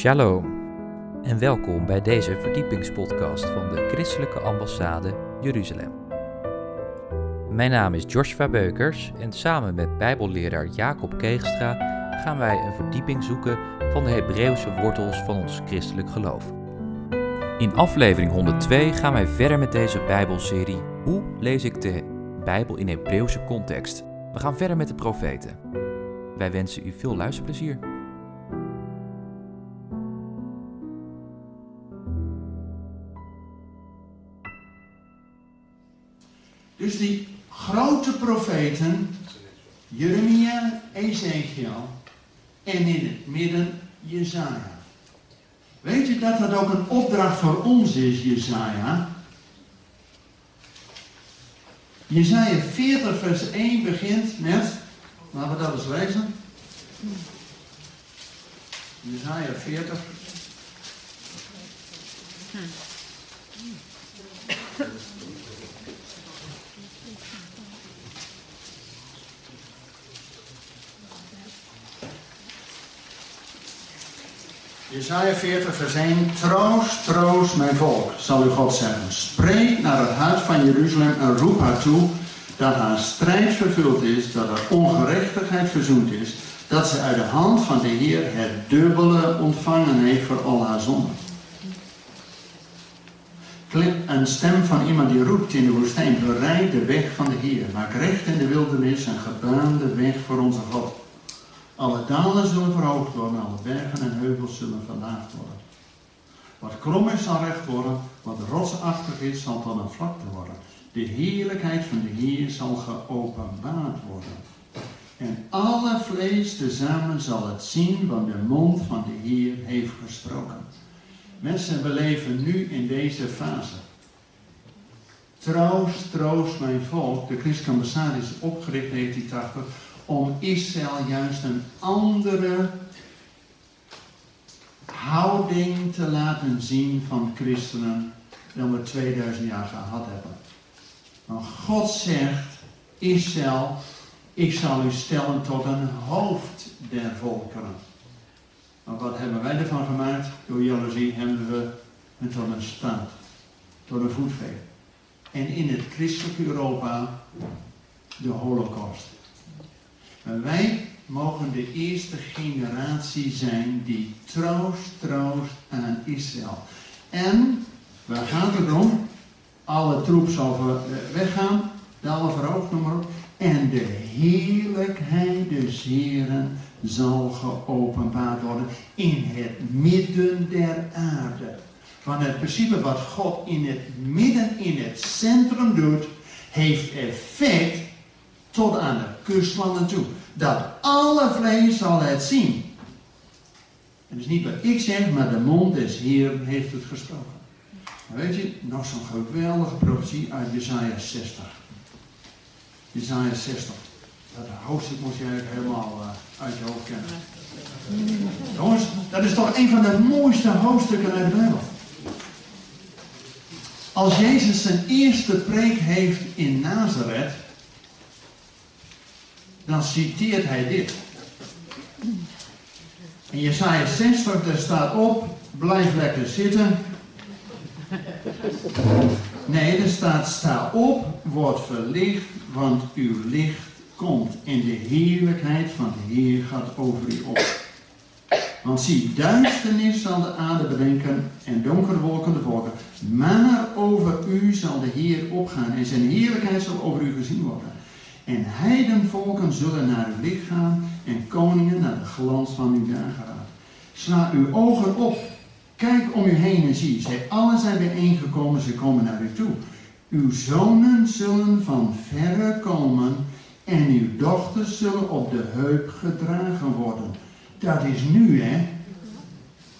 Shalom en welkom bij deze verdiepingspodcast van de Christelijke Ambassade Jeruzalem. Mijn naam is Joshua Beukers en samen met Bijbelleraar Jacob Keegstra gaan wij een verdieping zoeken van de Hebreeuwse wortels van ons christelijk geloof. In aflevering 102 gaan wij verder met deze Bijbelserie Hoe lees ik de Bijbel in Hebreeuwse context? We gaan verder met de profeten. Wij wensen u veel luisterplezier. En in het midden Jezaja. Weet je dat dat ook een opdracht voor ons is, Jezaja? Jezaja 40 vers 1 begint met, laten we dat eens lezen. Jezaja 40. Jesaja 40 vers 1. Troost, troost mijn volk, zal u God zeggen. Spreek naar het huis van Jeruzalem en roep haar toe dat haar strijd vervuld is, dat haar ongerechtigheid verzoend is, dat ze uit de hand van de Heer het dubbele ontvangen heeft voor al haar zonden. Klip een stem van iemand die roept in de woestijn, bereid de weg van de Heer, maak recht in de wildernis en gebaande weg voor onze God. Alle dalen zullen verhoogd worden, alle bergen en heuvels zullen verlaagd worden. Wat krom is zal recht worden, wat rotsachtig is zal tot een vlakte worden. De heerlijkheid van de Heer zal geopenbaard worden. En alle vlees tezamen zal het zien, want de mond van de Heer heeft gesproken. Mensen, we leven nu in deze fase. Troost, troost mijn volk. De Christelijke is opgericht in 1980 om Israël juist een andere houding te laten zien van christenen dan we 2000 jaar gehad hebben. Maar God zegt, Israël, ik zal u stellen tot een hoofd der volkeren. Maar wat hebben wij ervan gemaakt? Door jaloezie hebben we het tot een staat, tot een voetveeg. En in het christelijke Europa de holocaust. Wij mogen de eerste generatie zijn die troost, troost aan Israël. En, waar gaat het om? Alle troep zal weggaan, de verhoogd, noem maar op. En de heerlijkheid des Heren zal geopenbaard worden in het midden der aarde. Van het principe wat God in het midden, in het centrum doet, heeft effect tot aan de kustlanden toe. Dat alle vlees zal het zien. En dus niet wat ik zeg, maar de mond des Heeren heeft het gesproken. Weet je, nog zo'n geweldige profetie uit Jesaja 60. Jesaja 60. Dat hoofdstuk moet je eigenlijk helemaal uh, uit je hoofd kennen. Jongens, dat is toch een van de mooiste hoofdstukken uit de Bijbel. Als Jezus zijn eerste preek heeft in Nazareth, dan citeert hij dit. In Jesaja 60, daar staat op, blijf lekker zitten. Nee, er staat, sta op, word verlicht, want uw licht komt. En de heerlijkheid van de Heer gaat over u op. Want zie, duisternis zal de aarde bedenken en donkere wolken de volken. Maar over u zal de Heer opgaan en zijn heerlijkheid zal over u gezien worden. En heidenvolken zullen naar uw licht gaan en koningen naar de glans van uw dageraad. Sla uw ogen op, kijk om u heen en zie, zij allen zijn bijeengekomen, ze komen naar u toe. Uw zonen zullen van verre komen en uw dochters zullen op de heup gedragen worden. Dat is nu, hè?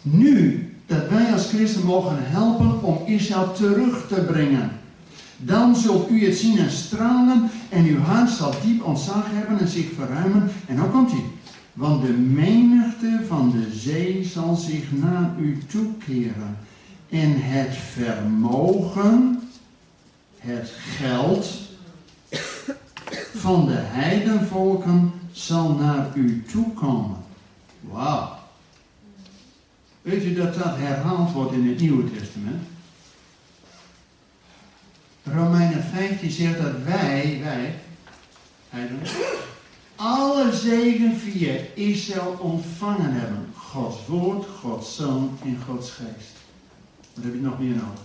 Nu dat wij als christen mogen helpen om Israël terug te brengen. Dan zult u het zien en stralen en uw hart zal diep ontzag hebben en zich verruimen. En dan komt hij. Want de menigte van de zee zal zich naar u toekeren. En het vermogen, het geld van de heidenvolken zal naar u toekomen. Wauw. Weet u dat dat herhaald wordt in het Nieuwe Testament? Romeinen 15 zegt dat wij, wij, heidenen, alle zegen via Israël ontvangen hebben. Gods woord, Gods zoon en Gods geest. Wat heb je nog meer nodig?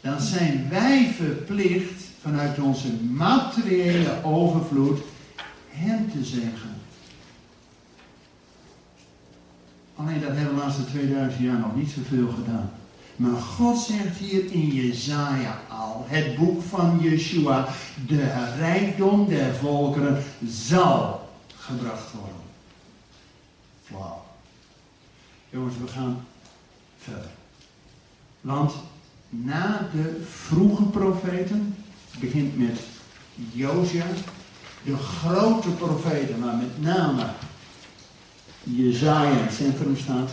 Dan zijn wij verplicht vanuit onze materiële overvloed hem te zeggen. Alleen dat hebben we de laatste 2000 jaar nog niet zoveel gedaan. Maar God zegt hier in Jezaja al, het boek van Yeshua, de rijkdom der volkeren zal gebracht worden. Wauw. Jongens, we gaan verder. Want na de vroege profeten, begint met Josia, de grote profeten, maar met name Jezaja in het centrum staat,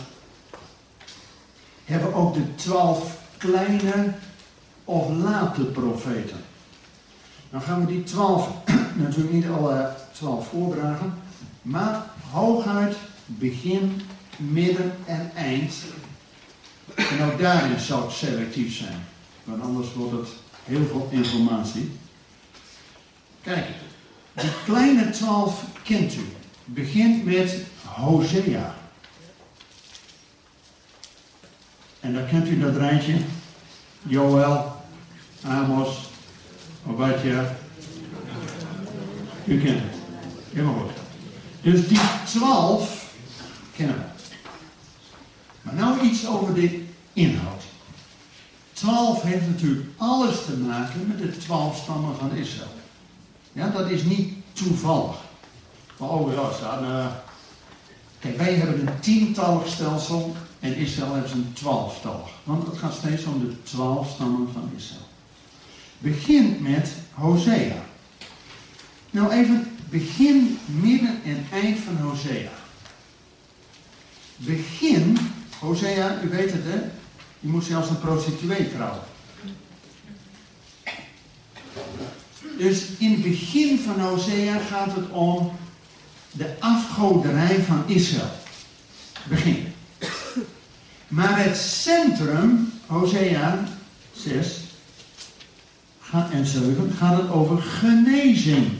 hebben ook de twaalf kleine of late profeten. Dan gaan we die twaalf natuurlijk niet alle twaalf voordragen, maar hooguit begin, midden en eind. En ook daarin zal het selectief zijn, want anders wordt het heel veel informatie. Kijk, die kleine twaalf kent u. Begint met Hosea. En dan kent u dat rijtje. Joel, Amos, Obadja. U kent het. Helemaal goed. Dus die twaalf kennen we. Maar nou iets over de inhoud. Twaalf heeft natuurlijk alles te maken met de twaalf stammen van Israël. Ja, dat is niet toevallig. Maar oh ja, staat, uh, kijk, wij hebben een tientallig stelsel en Israël heeft een twaalftallig. Want het gaat steeds om de twaalf stammen van Israël. Begint met Hosea. Nou even begin, midden en eind van Hosea. Begin, Hosea, u weet het hè, je moet zelfs een prostituee trouwen. Dus in het begin van Hosea gaat het om de afgoderij van Israël. Begin. Maar het centrum, Hosea 6 en 7, gaat het over genezing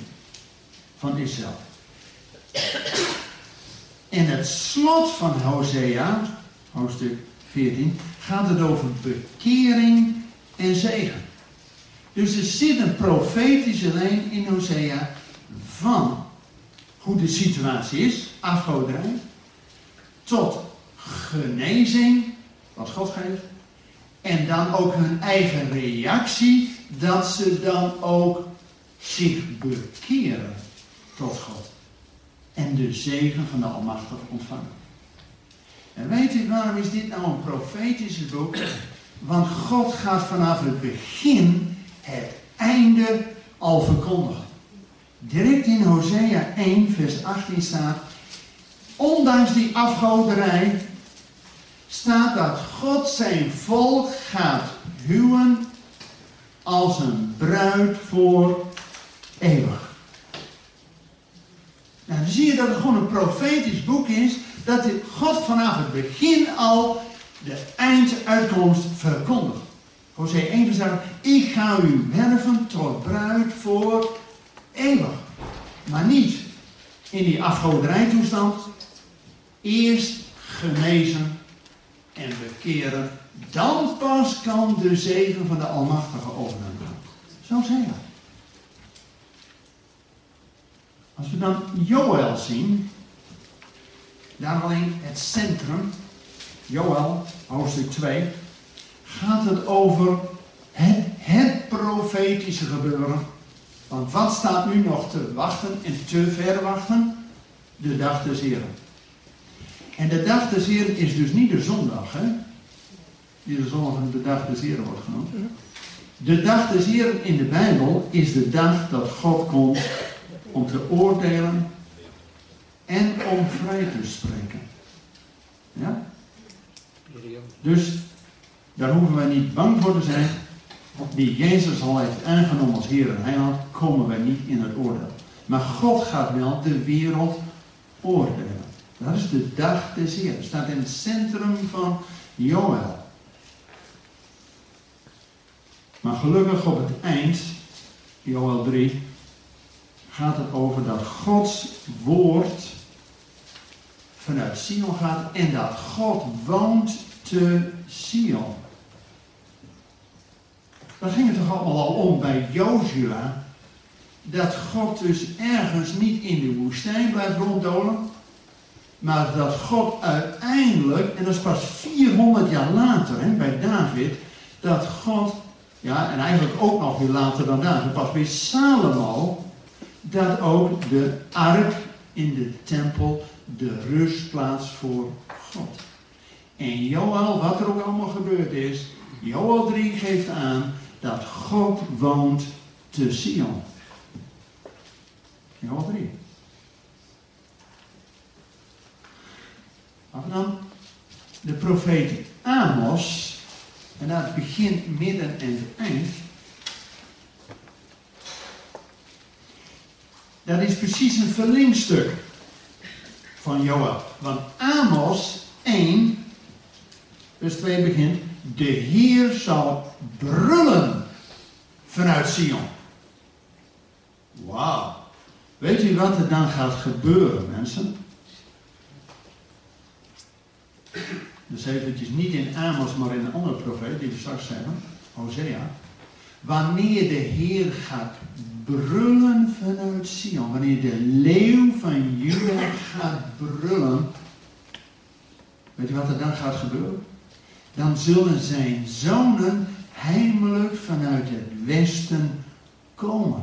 van Israël. En het slot van Hosea, hoofdstuk 14, gaat het over bekering en zegen. Dus er zit een profetische lijn in Hosea van hoe de situatie is, afgoderij, tot genezing, wat God geeft, en dan ook hun eigen reactie, dat ze dan ook zich bekeren tot God. En de zegen van de Almachtige ontvangen. En weet u waarom is dit nou een profetische boek? Want God gaat vanaf het begin het einde al verkondigen. Direct in Hosea 1, vers 18 staat, ondanks die afgoderij, staat dat God zijn volk gaat huwen als een bruid voor eeuwig. Nou, dan zie je dat het gewoon een profetisch boek is, dat God vanaf het begin al de einduitkomst verkondigt. Hosea 1 vers ik ga u werven tot bruid voor eeuwig. Maar niet in die afgoderijtoestand. Eerst genezen en bekeren. Dan pas kan de zegen van de Almachtige overnemen. Zo zei hij. Als we dan Joël zien, daar alleen het centrum, Joël, hoofdstuk 2, gaat het over het, het profetische gebeuren. Want wat staat nu nog te wachten en te verwachten? De dag des Heren. En de dag des Heren is dus niet de zondag, hè? Die de zondag de dag des Heren wordt genoemd. De dag des Heren in de Bijbel is de dag dat God komt om te oordelen en om vrij te spreken. Ja? Dus daar hoeven wij niet bang voor te zijn. Die Jezus al heeft aangenomen als Heer en Heiland, komen wij niet in het oordeel. Maar God gaat wel de wereld oordelen. Dat is de dag des Heer. staat in het centrum van Joël. Maar gelukkig op het eind, Joël 3, gaat het over dat Gods woord vanuit Sion gaat en dat God woont te Sion. Daar ging het toch allemaal al om bij Jozua. Dat God dus ergens niet in de woestijn blijft ronddolen. Maar dat God uiteindelijk, en dat is pas 400 jaar later hè, bij David, dat God, ja, en eigenlijk ook nog weer later dan David, pas bij Salomo, dat ook de ark in de tempel de rustplaats voor God. En Joel, wat er ook allemaal gebeurd is, Joel 3 geeft aan dat God woont te Sion. Joel 3. Maar dan de profeet Amos, en dat begint midden en eind. Dat is precies een verlengstuk van Joel. Want Amos 1, vers 2 begint, de Heer zal brullen vanuit Sion. Wauw. Weet u wat er dan gaat gebeuren, mensen? Dus eventjes niet in Amos, maar in een andere profeet, die we straks zeggen, Hosea. Wanneer de Heer gaat brullen vanuit Sion, wanneer de leeuw van Juda gaat brullen, weet je wat er dan gaat gebeuren? Dan zullen zijn zonen heimelijk vanuit het westen komen.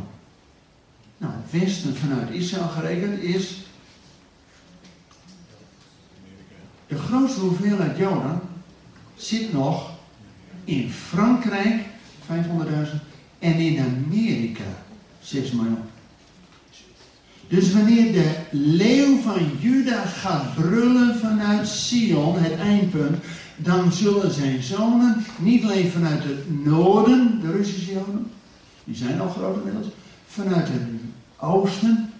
Nou, het westen vanuit Israël gerekend is de grootste hoeveelheid Joden zit nog in Frankrijk 500.000 en in Amerika 6 miljoen. Dus wanneer de leeuw van Juda gaat brullen vanuit Sion, het eindpunt, dan zullen zijn zonen niet alleen vanuit het noorden, de Russische Joden, die zijn al groot inmiddels, vanuit het oosten,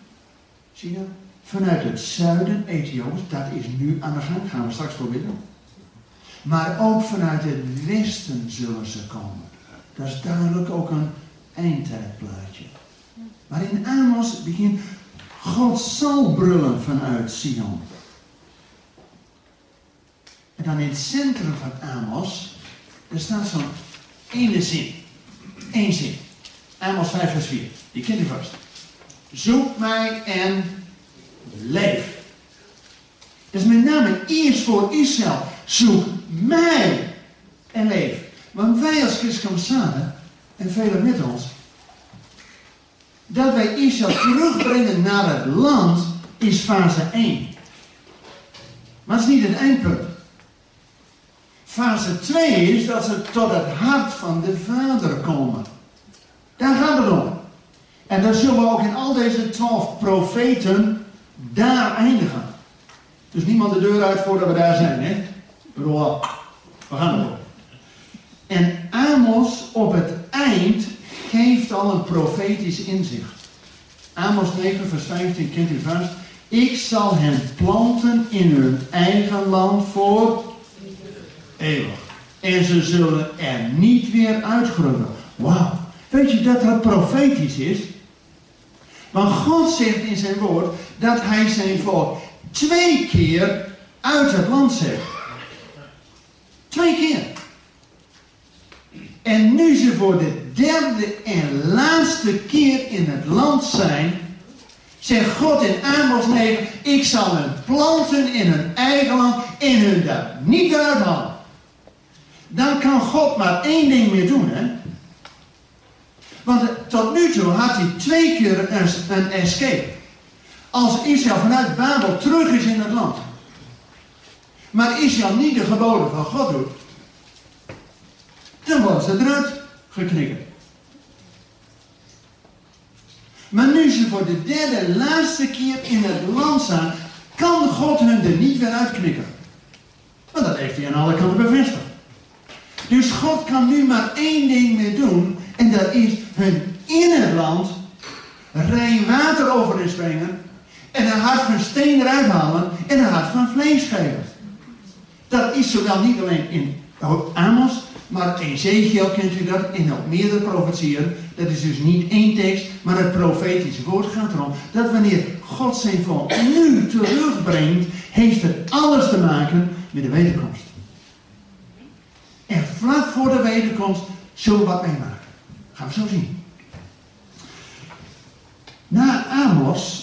China, vanuit het zuiden, Ethiopië, dat is nu aan de gang, gaan we straks proberen. Maar ook vanuit het westen zullen ze komen. Dat is duidelijk ook een eindtijdplaatje. Maar in Amos begint God zal brullen vanuit Sion. En dan in het centrum van Amos, er staat zo'n ene zin. Eén zin. Amos 5 vers 4. Die kent u vast. Zoek mij en leef. Is met name eerst voor Israël. Zoek mij en leef. Want wij als christen en velen met ons, dat wij Israël terugbrengen naar het land, is fase 1. Maar het is niet het eindpunt. Fase 2 is dat ze tot het hart van de Vader komen. Daar gaat het om. En dan zullen we ook in al deze twaalf profeten daar eindigen. Dus niemand de deur uit voordat we daar zijn, hè? We gaan ervoor. En Amos op het eind geeft al een profetisch inzicht. Amos 9, vers 15 kent u vast. Ik zal hen planten in hun eigen land voor eeuwig. En ze zullen er niet weer uitgroeien. Wauw. Weet je dat dat profetisch is? Want God zegt in zijn woord dat hij zijn volk twee keer uit het land zet. Twee keer. En nu ze voor de derde en laatste keer in het land zijn, zegt God in Amos 9, ik zal hen planten in hun eigen land en hun daar niet uithalen. Dan kan God maar één ding meer doen, hè. Want tot nu toe had hij twee keer een, een escape. Als Israël vanuit Babel terug is in het land. Maar Israël niet de geboden van God doet. Dan worden ze eruit geknikkerd. Maar nu ze voor de derde laatste keer in het land staan, kan God hun er niet weer uitknikken. Want dat heeft hij aan alle kanten bevestigd. Dus God kan nu maar één ding meer doen. En dat is hun in het land rein water over springen. En een hart van steen eruit halen en een hart van vlees geven. Dat is zowel niet alleen in Amos, maar Ezekiel kent u dat, en ook meerdere profetieën. Dat is dus niet één tekst, maar het profetische woord gaat erom dat wanneer God zijn volk nu terugbrengt, heeft het alles te maken met de wederkomst. En vlak voor de wederkomst zullen we wat meemaken. Gaan we zo zien. Na Amos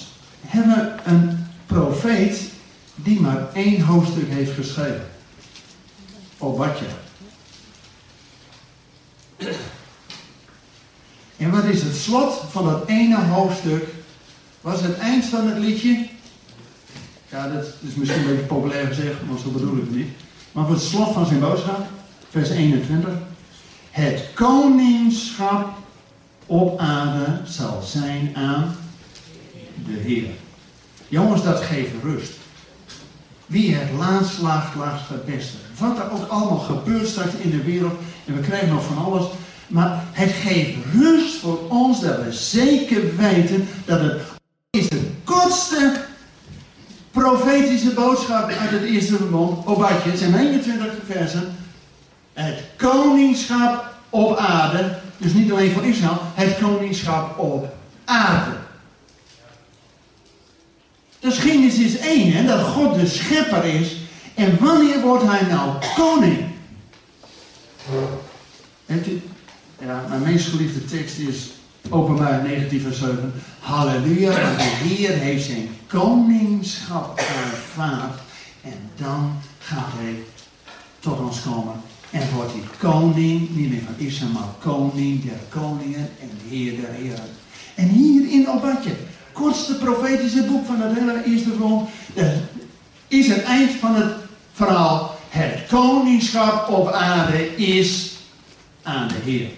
hebben een profeet die maar één hoofdstuk heeft geschreven. Obadja. En wat is het slot van dat ene hoofdstuk? Was het eind van het liedje? Ja, dat is misschien een beetje populair gezegd, maar zo bedoel ik het niet. Maar voor het slot van zijn boodschap, vers 21. Het koningschap op aarde zal zijn aan de Heer. Jongens, dat geeft rust. Wie het laatst laagt, laagt het beste. Wat er ook allemaal gebeurt straks in de wereld, en we krijgen nog van alles, maar het geeft rust voor ons dat we zeker weten dat het is de kortste profetische boodschap uit het eerste verbond. Obadje, zijn 21 versen. Het koningschap op aarde, dus niet alleen voor Israël, het koningschap op aarde. Dus Genesis 1, hè, dat God de schepper is. En wanneer wordt hij nou koning? Ja, mijn meest geliefde tekst is openbaar 19 vers 7. Halleluja, de Heer heeft zijn koningschap aanvaard. En dan gaat hij tot ons komen. En wordt hij koning, niet meer van Israël, maar koning der koningen en heer der heren. En hier in Obadje, kortste profetische boek van het hele eerste grond, is het eind van het verhaal. Het koningschap op aarde is aan de Heer.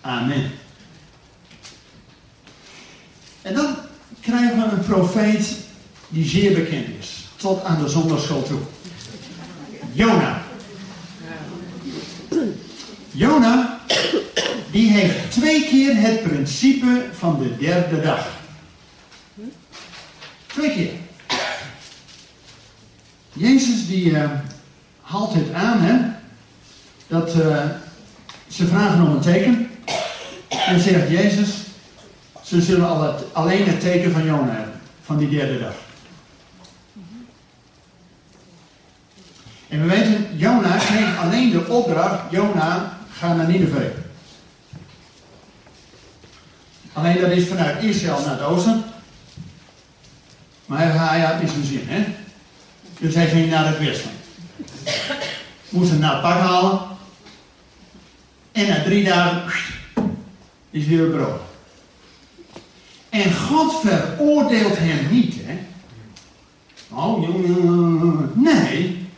Amen. En dan krijgen we een profeet die zeer bekend is. Tot aan de zondagschool toe. Jona. Jona, die heeft twee keer het principe van de derde dag. Twee. Jezus die uh, haalt het aan, hè. Dat uh, ze vragen om een teken. En zegt Jezus, ze zullen al het, alleen het teken van Jona hebben. Van die derde dag. En we weten, Jona kreeg alleen de opdracht, Jona, ga naar Nineveh. Alleen dat is vanuit Israël naar het oosten. Maar hij had niet zijn zin, hè? Dus hij ging naar het westen. Moest hem naar het pak halen. En na drie dagen is weer brood. En God veroordeelt hem niet, hè? Oh, jongen. Nee.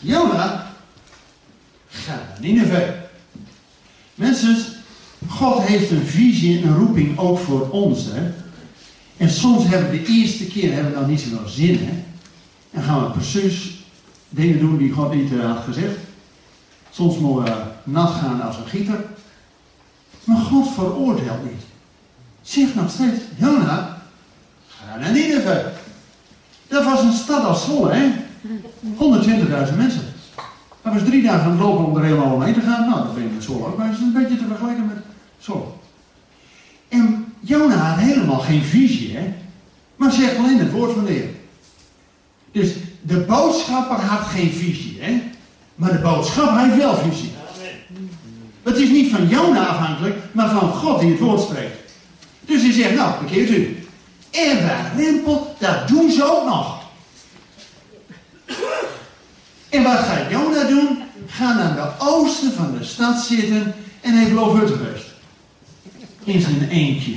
Jona, ga naar Nineveh. Mensen, God heeft een visie en een roeping ook voor ons, hè? En soms hebben we de eerste keer hebben we dan niet zoveel zin, hè? En gaan we precies dingen doen die God niet uh, had gezegd. Soms moeten we nat gaan als een gieter. Maar God veroordeelt niet. Zeg nog steeds, Jona, ga naar Nineveh. Dat was een stad als Zwolle, hè? 120.000 mensen. Dat was drie dagen aan het lopen om er helemaal omheen te gaan. Nou, dat ben je met Zwolle ook. Maar het is een beetje te vergelijken met Zwolle. En Jona had helemaal geen visie, hè? Maar zegt alleen het woord van de Heer. Dus de boodschapper had geen visie, hè? Maar de boodschapper heeft wel visie. Het is niet van Jona afhankelijk, maar van God die het woord spreekt. Dus hij zegt, nou, bekeert u. En waar rimpel, dat doen ze ook nog. En wat gaat Jona doen? Ga naar de oosten van de stad zitten en heeft Loofhuttenfeest. In zijn eentje.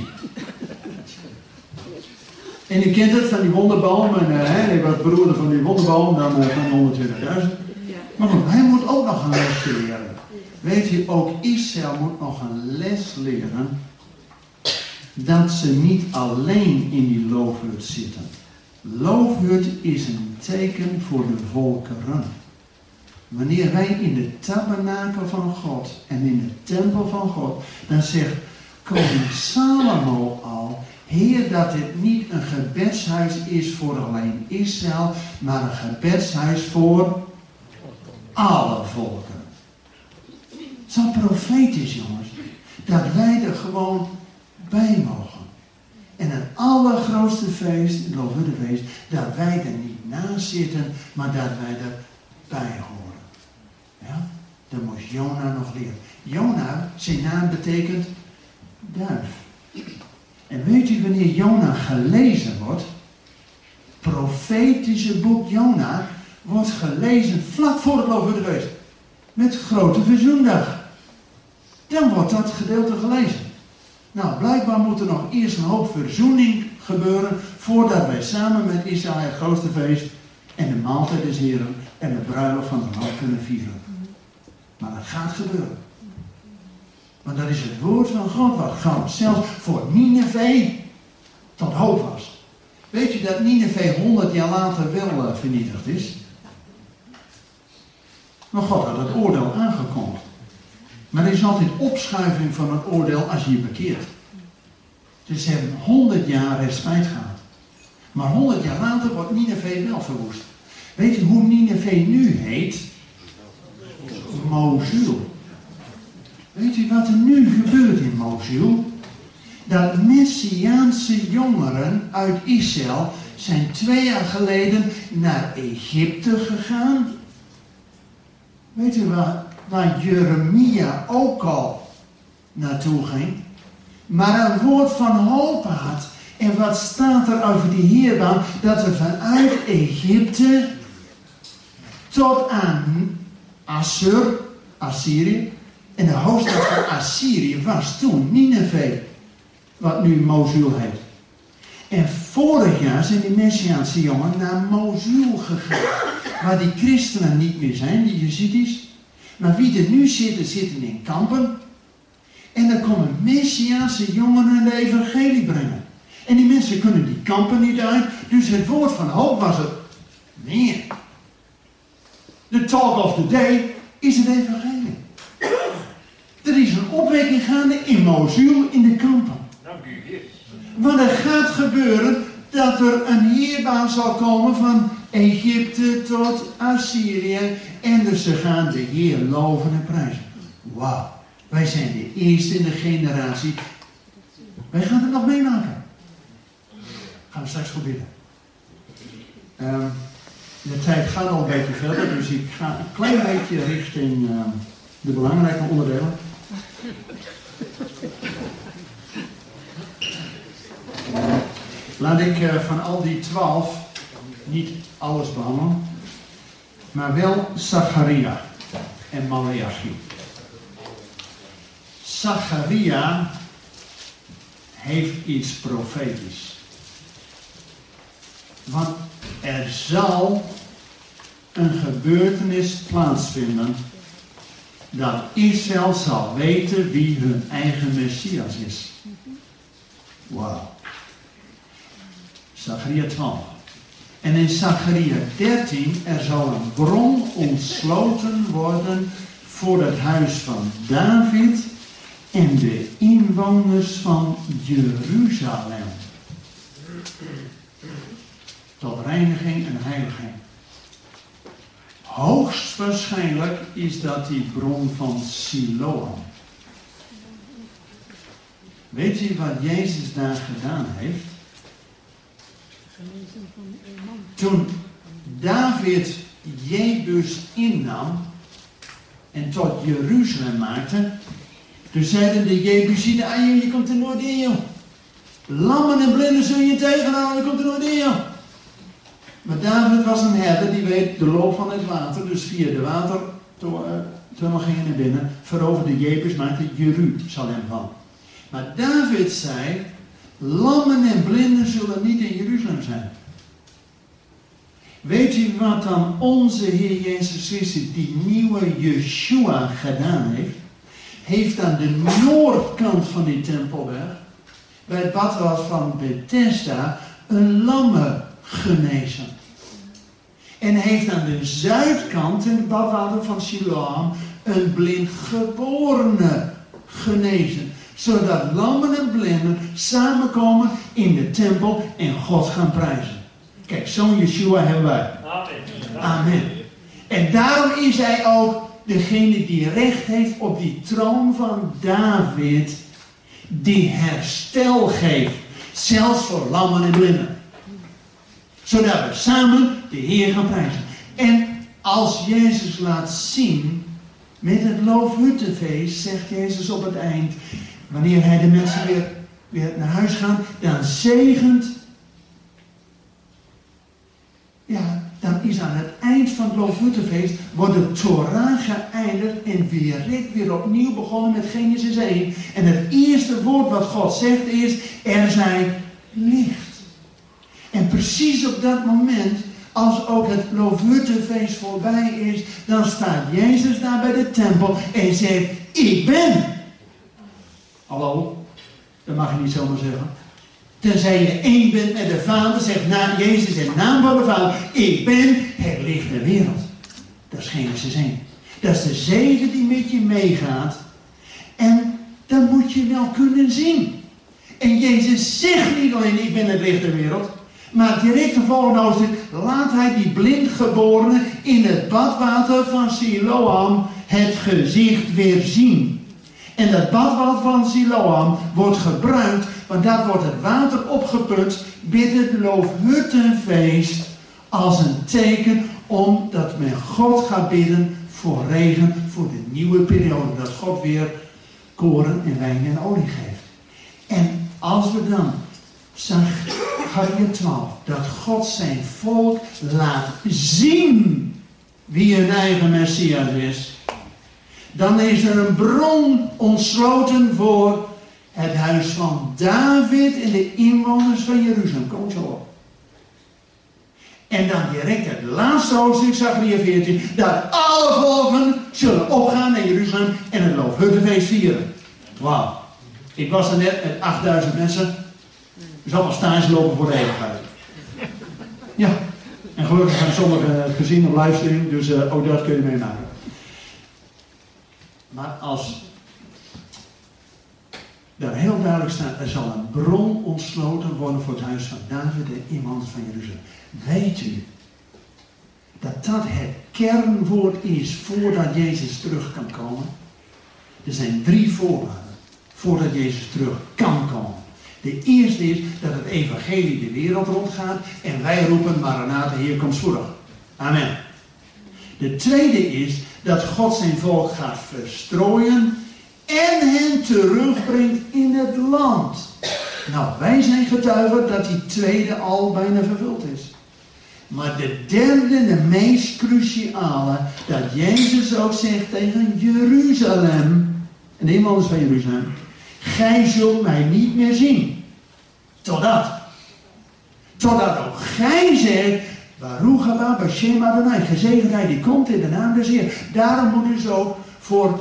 En u kent het van die wonderboom. En hij was broer van die wonderboom, dan uh, van 120.000. Maar goed, hij moet ook nog een les leren. Weet je, ook Israël moet nog een les leren. Dat ze niet alleen in die loofhut zitten. Loofhut is een teken voor de volkeren. Wanneer wij in de tabernakel van God en in de tempel van God, dan zegt koning Salomo al, Heer, dat dit niet een gebedshuis is voor alleen Israël, maar een gebedshuis voor alle volken. Zo profetisch, jongens, dat wij er gewoon bij mogen. En het allergrootste feest, feest, dat wij er niet naast zitten, maar dat wij erbij horen. Ja? Dat moest Jona nog leren. Jona, zijn naam betekent duif. En weet u wanneer Jona gelezen wordt? Profetische boek Jona wordt gelezen vlak voor het Loofhuttenfeest. feest. Met grote verzoendag. Dan wordt dat gedeelte gelezen. Nou, blijkbaar moet er nog eerst een hoop verzoening gebeuren voordat wij samen met Israël het grootste feest en de maaltijd des Heren en de bruiloft van de Lam kunnen vieren. Maar dat gaat gebeuren. Want dat is het woord van God wat gewoon zelfs voor Nineveh tot hoop was. Weet je dat Nineveh 100 jaar later wel uh, vernietigd is? Maar God had het oordeel aangekondigd. Maar er is altijd opschuiving van het oordeel als je je bekeert. Dus ze hebben 100 jaar respijt gehad. Maar 100 jaar later wordt Nineveh wel verwoest. Weet je hoe Nineveh nu heet? Mosul. Weet u wat er nu gebeurt in Mosul? Dat Messiaanse jongeren uit Israël zijn twee jaar geleden naar Egypte gegaan. Weet u waar, waar Jeremia ook al naartoe ging? Maar een woord van hoop had. En wat staat er over die Heerbaan? Dat er vanuit Egypte tot aan Assur, Assyrië, en de hoofdstad van Assyrië was toen Nineveh, wat nu Mosul heet. En vorig jaar zijn die Messiaanse jongen naar Mosul gegaan. Waar die christenen niet meer zijn, die Jezidis. Maar wie er nu zitten, zitten in kampen. En dan komen Messiaanse jongeren de evangelie brengen. En die mensen kunnen die kampen niet uit. Dus het woord van hoop was het meer. De talk of the day is het evangelie. Er is een opwekking gaande in Mosul in de kampen. Dank u, Want er gaat gebeuren dat er een heerbaan zal komen van Egypte tot Assyrië. En dus ze gaan de Heer loven en prijzen. Wauw, wij zijn de eerste in de generatie. Wij gaan het nog meemaken. Gaan we straks proberen. Um, de tijd gaat al een beetje verder, dus ik ga een klein beetje richting uh, de belangrijke onderdelen. Laat ik uh, van al die twaalf niet alles behandelen, maar wel Zacharia en Malachi. Zacharia heeft iets profetisch. Want er zal een gebeurtenis plaatsvinden dat Israël zal weten wie hun eigen Messias is. Wauw. Zacharia 12. En in Zacharia 13, er zal een bron ontsloten worden voor het huis van David en de inwoners van Jeruzalem. Tot reiniging en heiliging. Hoogstwaarschijnlijk is dat die bron van Siloam. Weet u wat Jezus daar gedaan heeft? Toen David Jebus innam en tot Jeruzalem maakte, toen zeiden de Jebusieten, ah je komt er nooit in joh. Lammen en blinden zul je tegenhouden, je komt er nooit in joh. Maar David was een herder die weet de loop van het water. Dus via de watertunnel gingen naar binnen. Veroverde Jebus, maakte Jeruzalem van. Maar David zei, lammen en blinden zullen niet in Jeruzalem zijn. Weet u wat dan onze Heer Jezus Christus, die nieuwe Yeshua, gedaan heeft? Heeft aan de noordkant van die tempelberg, bij het badwater van Bethesda, een lamme genezen. En heeft aan de zuidkant, in het badwater van Siloam, een blind geborene genezen. Zodat lammen en blinden samenkomen in de tempel en God gaan prijzen. Kijk, zo'n Yeshua hebben wij. Amen. Amen. En daarom is hij ook degene die recht heeft op die troon van David, die herstel geeft, zelfs voor lammen en blinden. Zodat we samen de Heer gaan prijzen. En als Jezus laat zien, met het loofhuttenfeest, zegt Jezus op het eind, wanneer hij de mensen weer, weer naar huis gaat, dan zegent ja, dan is aan het eind van het Loofhuttenfeest, wordt de Torah geëindigd en weer weer opnieuw begonnen met Genesis 1. En het eerste woord wat God zegt is, er zijn licht. En precies op dat moment, als ook het Loofhuttenfeest voorbij is, dan staat Jezus daar bij de tempel en zegt, ik ben. Hallo? Dat mag je niet zomaar zeggen. Tenzij je één bent met de Vader, zegt na, Jezus in naam van de Vader, ik ben het licht der wereld. Dat is Genesis 1. Dat is de zegen die met je meegaat. En dat moet je wel kunnen zien. En Jezus zegt niet alleen, ik ben het licht der wereld. Maar direct de volgende hoofdstuk laat hij die blindgeborene in het badwater van Siloam het gezicht weer zien. En dat badwater van Siloam wordt gebruikt want daar wordt het water opgeput binnen het loofhuttenfeest als een teken omdat men God gaat bidden voor regen, voor de nieuwe periode. Dat God weer koren en wijn en olie geeft. En als we dan, Zachariah 12, dat God zijn volk laat zien wie hun eigen Messias is, dan is er een bron ontsloten voor het huis van David en de inwoners van Jeruzalem. Kom zo op. En dan direct het laatste hoofdstuk, Zachariah 14, dat alle volken zullen opgaan naar Jeruzalem en het Loofhuttenfeest vieren. Wauw. Ik was er net met 8000 mensen. Dus allemaal stage lopen voor de eeuwigheid. Ja. En gelukkig zijn sommigen gezien op livestream, dus uh, ook dat kun je meenemen. Maar als daar heel duidelijk staat, er zal een bron ontsloten worden voor het huis van David en iemand van Jeruzalem. Weet u dat dat het kernwoord is voordat Jezus terug kan komen? Er zijn drie voorwaarden voordat Jezus terug kan komen. De eerste is dat het evangelie de wereld rondgaat en wij roepen Maranatha, hier komt spoedig. Amen. De tweede is dat God zijn volk gaat verstrooien en hen terugbrengt in het land. Nou, wij zijn getuigen dat die tweede al bijna vervuld is. Maar de derde, de meest cruciale, dat Jezus ook zegt tegen Jeruzalem, en de inwoners van Jeruzalem, gij zult mij niet meer zien. Totdat. Totdat ook gij zegt, Baruch haba Bashem Adonai, gezegend hij die komt in de naam des Heer. Daarom moet u zo voor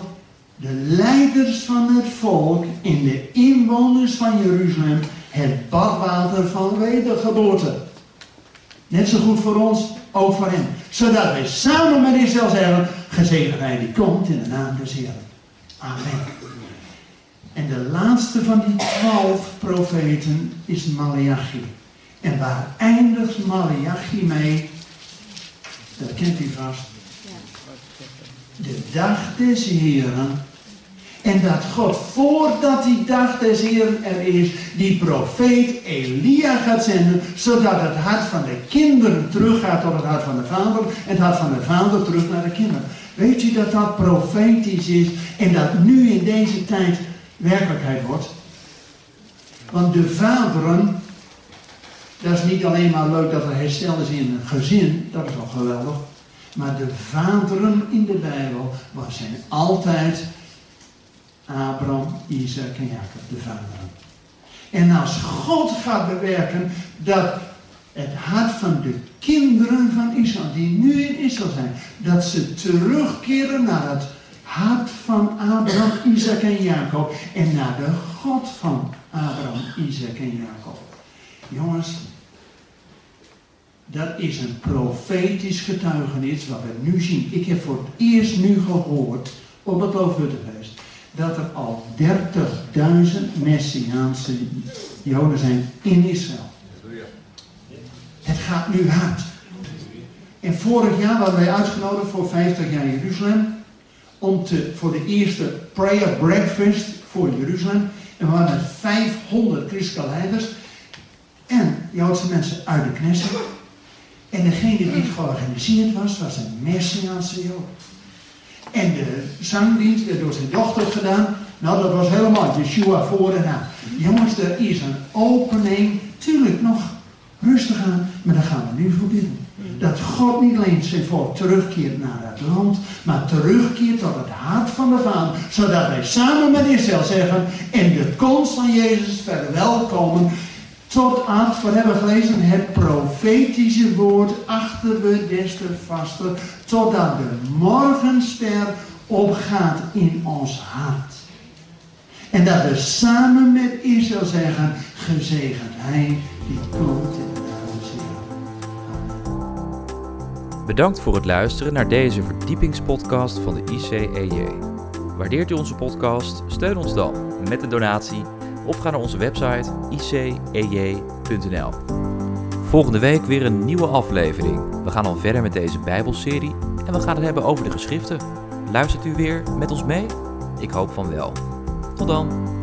de leiders van het volk en de inwoners van Jeruzalem het badwater van wedergeboorte. Net zo goed voor ons, ook voor hen. Zodat wij samen met Israël zeggen, gezegend hij die komt in de naam des Heeren. Amen. En de laatste van die twaalf profeten is Malachi. En waar eindigt Malachi mee? Dat kent u vast de dag des Heren. En dat God, voordat die dag des Heren er is, die profeet Elia gaat zenden, zodat het hart van de kinderen teruggaat tot het hart van de vader, en het hart van de vader terug naar de kinderen. Weet u dat dat profetisch is en dat nu in deze tijd werkelijkheid wordt? Want de vaderen, dat is niet alleen maar leuk dat er herstel is in een gezin, dat is al geweldig. Maar de vaderen in de Bijbel zijn altijd Abraham, Isaac en Jacob, de vaderen. En als God gaat bewerken dat het hart van de kinderen van Israël, die nu in Israël zijn, dat ze terugkeren naar het hart van Abraham, Isaac en Jacob en naar de God van Abraham, Isaac en Jacob. Jongens, dat is een profetisch getuigenis wat we nu zien. Ik heb voor het eerst nu gehoord op het Loofhuttenfeest dat er al 30.000 Messiaanse Joden zijn in Israël. Het gaat nu hard. En vorig jaar waren wij uitgenodigd voor 50 jaar Jeruzalem. Om te, voor de eerste prayer breakfast voor Jeruzalem. En we waren met 500 christelijke leiders. En Joodse mensen uit de Knesset. En degene die het georganiseerd was, was een Messiaanse Jood. En de zangdienst werd door zijn dochter gedaan. Nou, dat was helemaal Yeshua voor en na. Jongens, er is een opening. Tuurlijk nog rustig aan, maar daar gaan we nu voor bidden. Dat God niet alleen zijn volk terugkeert naar het land, maar terugkeert tot het hart van de Vader. Zodat wij samen met Israël zeggen, in de komst van Jezus verwelkomen. Tot aan, wat hebben we gelezen? Het profetische woord achter we des te vaster. Totdat de morgenster opgaat in ons hart. En dat we samen met Israël zeggen, gezegend hij die komt Bedankt voor het luisteren naar deze verdiepingspodcast van de ICEJ. Waardeert u onze podcast? Steun ons dan met een donatie of ga naar onze website icej.nl. Volgende week weer een nieuwe aflevering. We gaan dan verder met deze Bijbelserie en we gaan het hebben over de geschriften. Luistert u weer met ons mee? Ik hoop van wel. Tot dan.